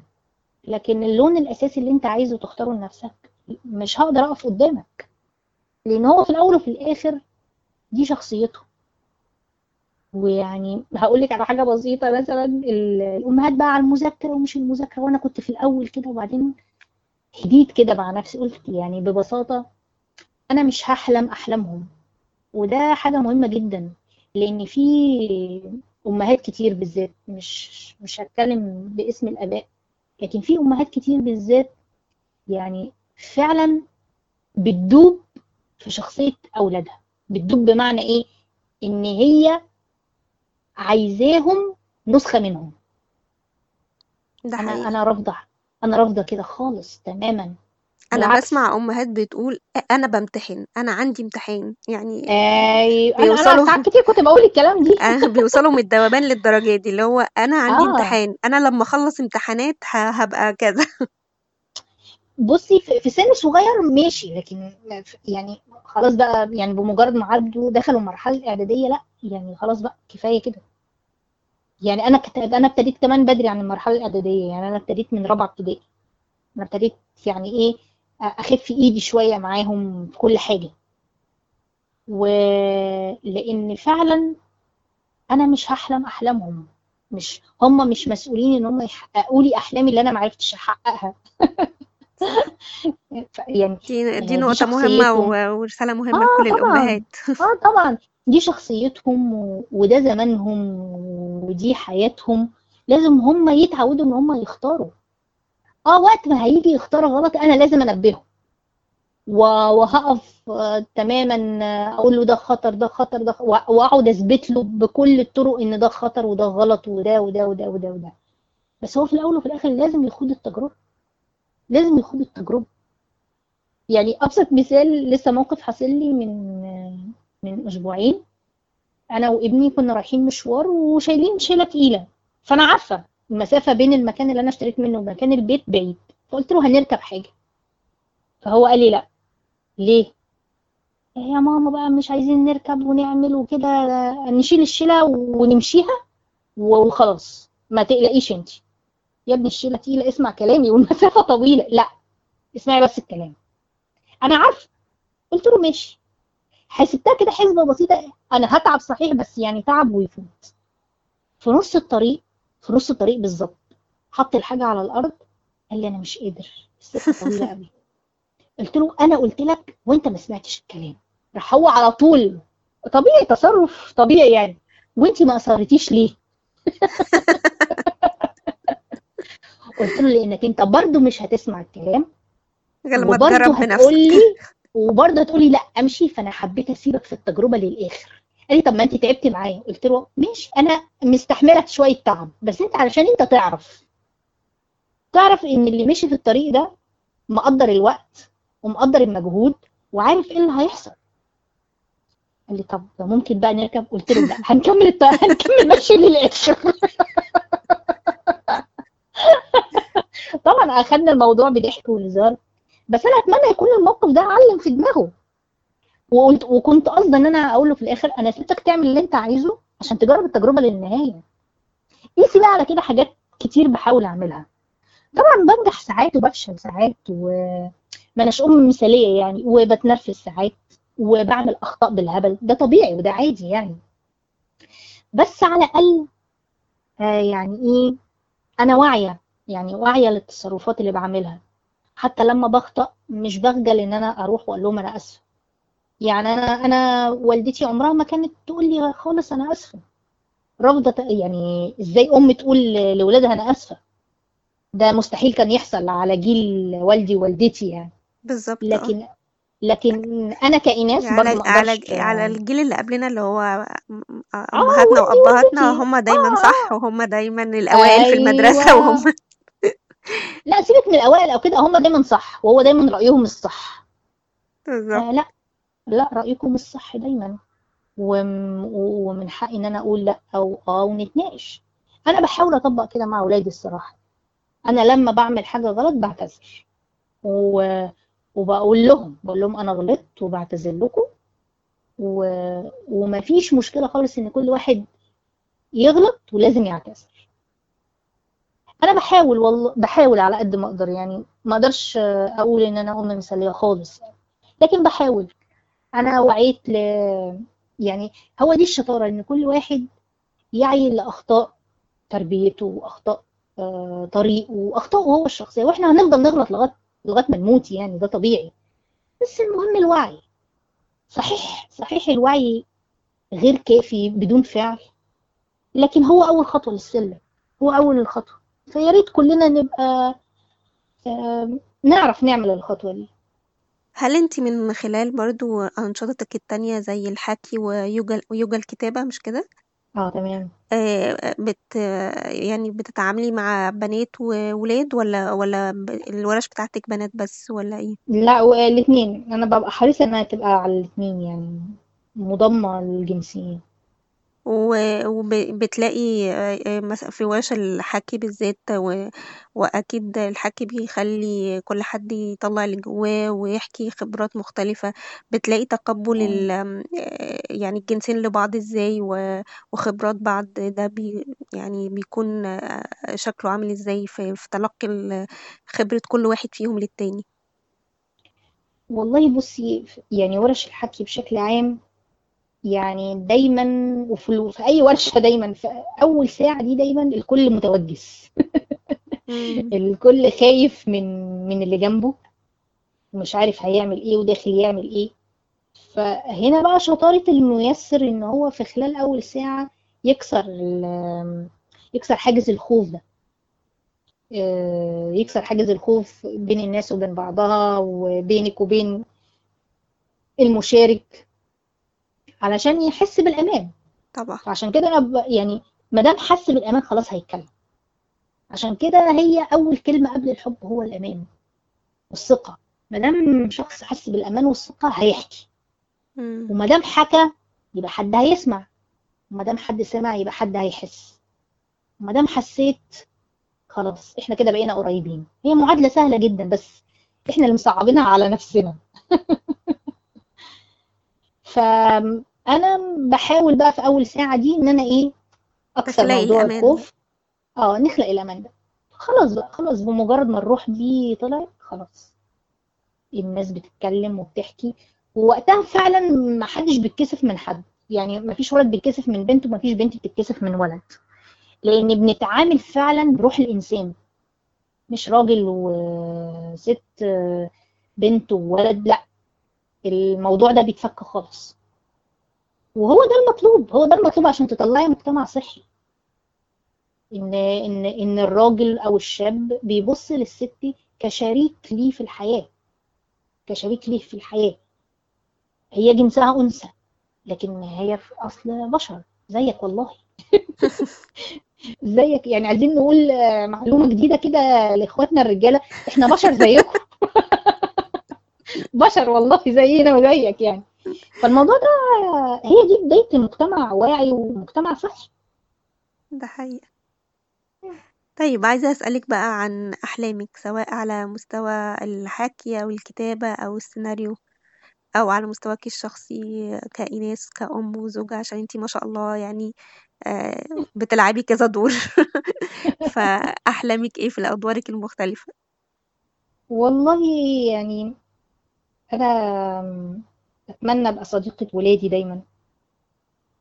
لكن اللون الأساسي اللي أنت عايزه تختاره لنفسك مش هقدر أقف قدامك. لأن هو في الأول وفي الآخر دي شخصيته. ويعني هقول لك على حاجة بسيطة مثلا ال- الأمهات بقى على المذاكرة ومش المذاكرة وأنا كنت في الأول كده وبعدين هديت كده مع نفسي قلت يعني ببساطة أنا مش هحلم احلامهم وده حاجة مهمة جدا لأن في أمهات كتير بالذات مش مش هتكلم باسم الآباء لكن في أمهات كتير بالذات يعني فعلا بتدوب في شخصية أولادها. بتدوب بمعنى إيه؟ إن هي عايزاهم نسخة منهم. ده أنا حقيقي. أنا رافضة أنا رافضة كده خالص تماما. أنا بالعكس. بسمع أمهات بتقول أنا بمتحن أنا عندي امتحان. يعني أيوه أنا أنا بيوصلوا ساعات كتير كنت بقول الكلام دي. آه، بيوصلوا من الذوبان للدرجة دي اللي هو أنا عندي آه. امتحان. أنا لما أخلص امتحانات هبقى كذا. بصي في سن صغير ماشي لكن يعني خلاص بقى يعني بمجرد ما عدوا دخلوا المرحله الاعداديه لأ يعني خلاص بقى كفاية كده. يعني أنا. أنا ابتديت كمان بدري عن المرحلة الإعدادية يعني أنا ابتديت من رابعة ابتدائي. أنا ابتديت يعني إيه أخف إيدي شوية معاهم في كل حاجة. ولان فعلا أنا مش هحلم أحلامهم. مش هم مش مسؤولين إن هم يحققوا لي أحلامي اللي أنا ما عرفتش أحققها. يعني دي دي دي نقطة مهمة ورسالة مهمة آه لكل طبعا. الأمهات. آه طبعا. دي شخصيتهم وده زمانهم ودي حياتهم. لازم هم يتعودوا إن هم يختاروا. آه وقت ما هيجي يختار غلط أنا لازم انبهه وهقف آه، تماما آه، أقول له ده خطر ده خطر ده وأقعد أثبت له بكل الطرق إن ده خطر وده غلط وده وده وده وده وده. بس هو في الأول وفي الآخر لازم يخوض التجربة. لازم يخوض التجربة. يعني أبسط مثال لسه موقف حصل لي من من أسبوعين. أنا وابني كنا رايحين مشوار وشايلين شيلة تقيلة. فأنا عارفة المسافة بين المكان اللي أنا اشتريت منه ومكان البيت بعيد. فقلت له هنركب حاجة. فهو قال لي لا. ليه؟ يا ماما بقى مش عايزين نركب ونعمل وكده نشيل الشيلة ونمشيها وخلاص. ما تقلقيش انت يا ابني الشيلة تقيله اسمع كلامي والمسافة طويلة. لا اسمعي بس الكلام. أنا عارفة. قلت له ماشي. حسبتها كده حسبة بسيطة. أنا هتعب صحيح بس يعني تعب ويفوت. في نص الطريق في نص الطريق بالظبط حط الحاجة على الأرض. قال لي أنا مش قادر. السكه طويلة قوي قلت له أنا قلت لك وأنت ما سمعتش الكلام. راح هو على طول. طبيعي تصرف طبيعي يعني. وأنت ما اصرتيش ليه؟ قلت له لانك انت برضو مش هتسمع الكلام. وبرضه هتقول لي وبرضه هتقولي لا امشي. فانا حبيت اسيبك في التجربة للآخر. قال لي طب ما انت تعبتي معايا. قلت له ماشي أنا مستحملة شوية تعب. بس انت علشان انت تعرف. تعرف ان اللي مشي في الطريق ده مقدر الوقت ومقدر المجهود وعارف إيه اللي هيحصل. قال لي طب ممكن بقى نركب؟ قلت له لا هنكمل الط... هنكمل مشي للآخر. طبعا أخدنا الموضوع بضحك وهزار بس أنا أتمنى يكون الموقف ده علم في دماغه. وقلت وكنت قصدي إن أنا أقول له في الآخر أنا سبتك تعمل اللي أنت عايزه عشان تجرب التجربة للنهاية. قيسي بقى على كده حاجات كتير بحاول أعملها. طبعا بنجح ساعات وبفشل ساعات وما اناش أم مثالية يعني وبتنرفز ساعات وبعمل أخطاء بالهبل. ده طبيعي وده عادي يعني. بس على الأقل آه يعني إيه أنا واعية. يعني واعيه للتصرفات اللي بعملها. حتى لما بخطأ مش بخجل إن أنا أروح وأقول لهم أنا آسفة. يعني أنا أنا والدتي عمرها ما كانت تقول لي خالص أنا آسفة. رافضة يعني إزاي ام تقول لاولادها أنا آسفة؟ ده مستحيل كان يحصل على جيل والدي ووالدتي يعني. بالظبط آه. لكن لكن أنا كإناس برضو على ما على على الجيل اللي قبلنا اللي هو آه أمهاتنا وأبهاتنا هم دايما آه. صح وهم دايما الأوائل في المدرسة أيوه. وهم لا سيبك من الأوائل أو كده هم دايما صح وهو دايما رأيهم الصح. بالظبط. آه لا لا رأيكم الصح دايما. وم- ومن حقي إن أنا أقول لا أو آه ونتناقش. أنا بحاول أطبق كده مع اولادي الصراحة. أنا لما بعمل حاجة غلط بعتذر. و... وبقول لهم بقول لهم أنا غلطت وبعتذر لكم. و... ومفيش مشكلة خالص إن كل واحد يغلط ولازم يعتذر. أنا بحاول والله بحاول على قد ما أقدر يعني ما أقدرش أقول إن أنا ام مثاليه خالص. لكن بحاول. أنا وعيت ل يعني هو دي الشطارة إن كل واحد يعي لأخطاء تربيته وأخطاء آه، طريقه واخطائه هو الشخصية. وإحنا هنفضل نغلط لغاية لغاية ما نموت يعني ده طبيعي. بس المهم الوعي. صحيح صحيح الوعي غير كافي بدون فعل. لكن هو أول خطوة للسلم. هو أول الخطوة. فيا ريت كلنا نبقى آه، نعرف نعمل الخطوة دي. هل انت من خلال برضو أنشطتك التانية زي الحكي ويوجا ويوجا الكتابة مش كده؟ آه تمام. آه، بت يعني بتتعاملي مع بنات وولاد ولا ولا ب- الورش بتاعتك بنات بس ولا إيه؟ لا الاثنين أنا ببقى حريصة إنها تبقى على الاثنين يعني مضمة للجنسين وبتلاقي مثلا في ورش الحكي بالذات و... وأكيد الحكي بيخلي كل حد يطلع اللي جواه ويحكي خبرات مختلفة بتلاقي تقبل مم. ال... يعني الجنسين لبعض إزاي و... وخبرات بعض ده بي... يعني بيكون شكله عامل إزاي في, في تلقي ال- خبرة كل واحد فيهم للتاني والله بصي يعني ورش الحكي بشكل عام يعني دايما وفي أي ورشة دايما في أول ساعة دي دايما الكل متوجس. الكل خايف من من اللي جنبه ومش عارف هيعمل إيه وداخل يعمل إيه. فهنا بقى شطارة الميسر إن هو في خلال أول ساعة يكسر ال- يكسر حاجز الخوف ده. آه، يكسر حاجز الخوف بين الناس وبين بعضها وبينك وبين المشارك. علشان يحس بالأمان. طبعا. فعشان كده أنا ب... يعني ما دام حس بالأمان خلاص هيتكلم. عشان كده هي أول كلمة قبل الحب هو الأمان والثقة. ما دام شخص حس بالأمان والثقة هيحكي. وما دام حكى يبقى حد هيسمع. وما دام حد سمع يبقى حد هيحس. وما دام حسيت خلاص إحنا كده بقينا قريبين. هي معادلة سهلة جدا بس إحنا اللي مصعبينها على نفسنا. فانا بحاول بقى في أول ساعة دي إن أنا إيه أكسر موضوع الخوف. آه نخلق الأمان ده. خلاص بقى خلاص بمجرد ما الروح دي طلعت خلاص. الناس بتتكلم وبتحكي. ووقتها فعلا ما حدش بيتكسف من حد. يعني ما فيش ولد بيتكسف من بنت وما فيش بنت بتتكسف من ولد. لأن بنتعامل فعلا بروح الإنسان. مش راجل وست بنت وولد لأ. الموضوع ده بيتفك خالص. وهو ده المطلوب هو ده المطلوب عشان تطلعي مجتمع صحي. إن إن إن الراجل أو الشاب بيبص للست كشريك ليه في الحياة كشريك ليه في الحياة. هي جنسها أنثى لكن هي في أصل بشر زيك والله. زيك يعني عايزين نقول آه، معلومة جديدة كده لإخواتنا الرجالة إحنا بشر زيكم. بشر والله زينا وزيك يعني. فالموضوع ده هي دي بداية مجتمع واعي ومجتمع صحي. ده حقيقة. طيب عايزة أسألك بقى عن أحلامك سواء على مستوى الحكي أو الكتابة أو السيناريو أو على مستواك الشخصي كإيناس كأم وزوجة عشان أنتي ما شاء الله يعني آه، بتلعبي كذا دور. فأحلامك إيه في أدوارك المختلفة؟ والله يعني أنا أتمنى أبقى صديقة ولادي دايما.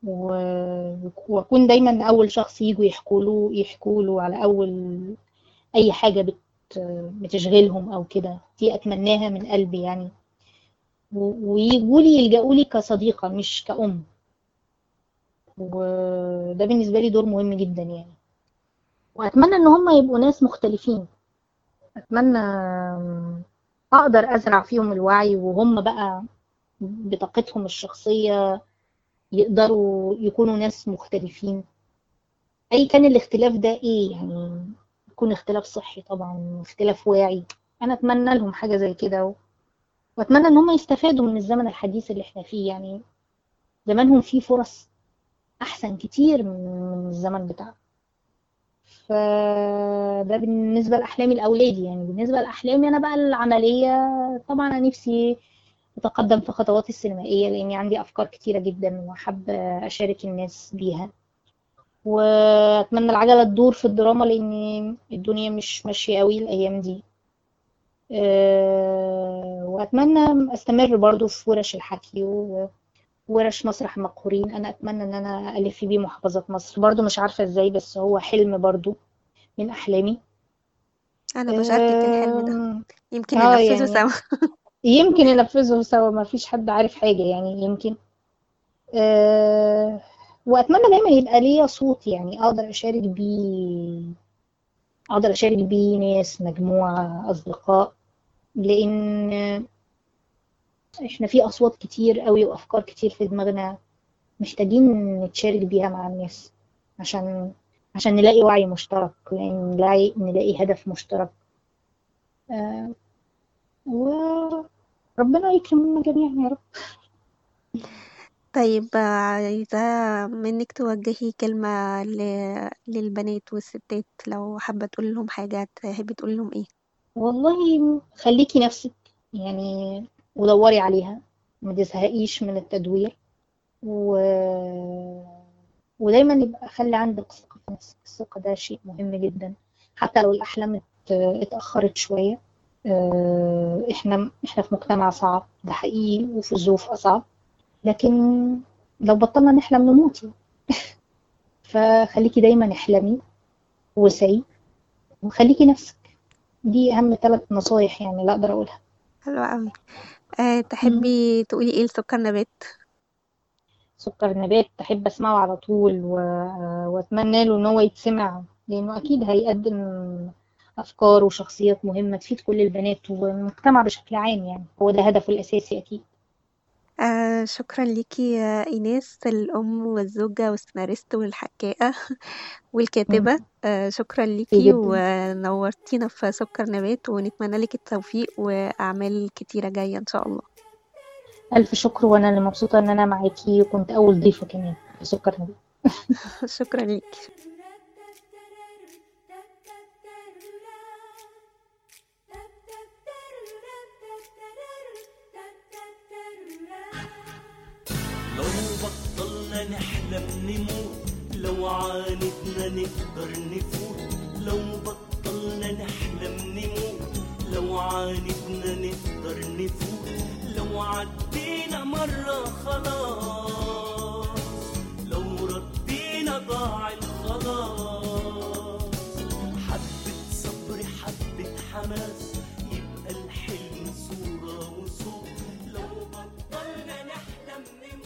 و- وأكون دايما أول شخص يجوا يحكوا له يحكوا له على أول أي حاجة بت بتشغلهم أو كده. دي أتمناها من قلبي يعني. ويجوا لي يلجأوا لي كصديقة مش كأم. وده بالنسبة لي دور مهم جدا يعني. وأتمنى إن هم يبقوا ناس مختلفين. أتمنى أقدر أزرع فيهم الوعي وهم بقى بطاقتهم الشخصية يقدروا يكونوا ناس مختلفين. أي كان الاختلاف ده إيه؟ يعني يكون اختلاف صحي طبعا اختلاف واعي. أنا أتمنى لهم حاجة زي كده و... وأتمنى إن هم يستفادوا من الزمن الحديث اللي إحنا فيه. يعني زمانهم فيه فرص أحسن كتير من الزمن بتاعنا. فده بالنسبة لأحلامي لاولادي يعني بالنسبة لأحلامي أنا بقى العملية طبعا أنا نفسي أتقدم في خطواتي السينمائية لأني عندي أفكار كتيرة جدا وحابه أشارك الناس بيها. وأتمنى العجلة تدور في الدراما لأن الدنيا مش ماشية قوي الأيام دي. أه وأتمنى أستمر برضو في ورش الحكي وورش مسرح مقهورين. أنا أتمنى إن أنا ألف بيه محافظات مصر. برضو مش عارفة إزاي بس هو حلم برضو من أحلامي. أنا بشاركك الحلم ده. أم، يمكن آه ننفذه يعني سوا. يمكن ننفذه سوا ما فيش حد عارف حاجة يعني يمكن. أه وأتمنى دايما يبقى ليا صوت يعني أقدر أشارك بيه أقدر أشارك بيه ناس مجموعة أصدقاء لأن إحنا في أصوات كتير قوي وأفكار كتير في دماغنا محتاجين نتشارك بيها مع الناس عشان عشان نلاقي وعي مشترك نلاقي نلاقي هدف مشترك. أه وربنا يكرمنا جميعا يا رب. طيب عايزة منك توجهي كلمة ل... للبنات والستات لو حابة تقول لهم حاجة تحبي تقول لهم إيه؟ والله خليكي نفسك يعني ودوري عليها ما تزهقيش من التدوير و... ودايما يبقى خلي عندك ثقة في نفسك الثقة ده شيء مهم جدا حتى لو الأحلام ات- اتأخرت شوية. إحنا إحنا في مجتمع صعب ده حقيقي وفي ظروف أصعب. لكن لو بطلنا نحلم نموت. فخليكي دايما احلمي وسعي وخليكي نفسك. دي أهم ثلاث نصايح يعني لا أقدر أقولها. حلوة قوي أه تحبي تقولي إيه لسكر نبات؟ سكر نبات أحب أسمعه على طول و... وأتمنى له إن هو يتسمع لأنه أكيد هيقدم أفكار وشخصيات مهمة تفيد كل البنات والمجتمع بشكل عام يعني. هو ده هدفه الأساسي أكيد. آه شكرا ليكي يا إيناس الأم والزوجة والسيناريست والحكاءة والكاتبة. آه شكرا ليكي. ونورتينا في سكر نبات ونتمنى لك التوفيق وأعمال كتيرة جاية إن شاء الله. ألف شكر وأنا اللي مبسوطة إن أنا معاكي وكنت أول ضيفة كمان في سكر نبات. شكرا ليكي. نحلم نموت لو عاندنا نقدر نفوت. لو بطلنا نحلم نموت لو عاندنا نقدر نفوت. لو عدينا مرة خلاص. لو ردينا ضاع الخلاص. حبة صبر حبة حماس. يبقى الحلم صورة وصوت. لو بطلنا نحلم نموت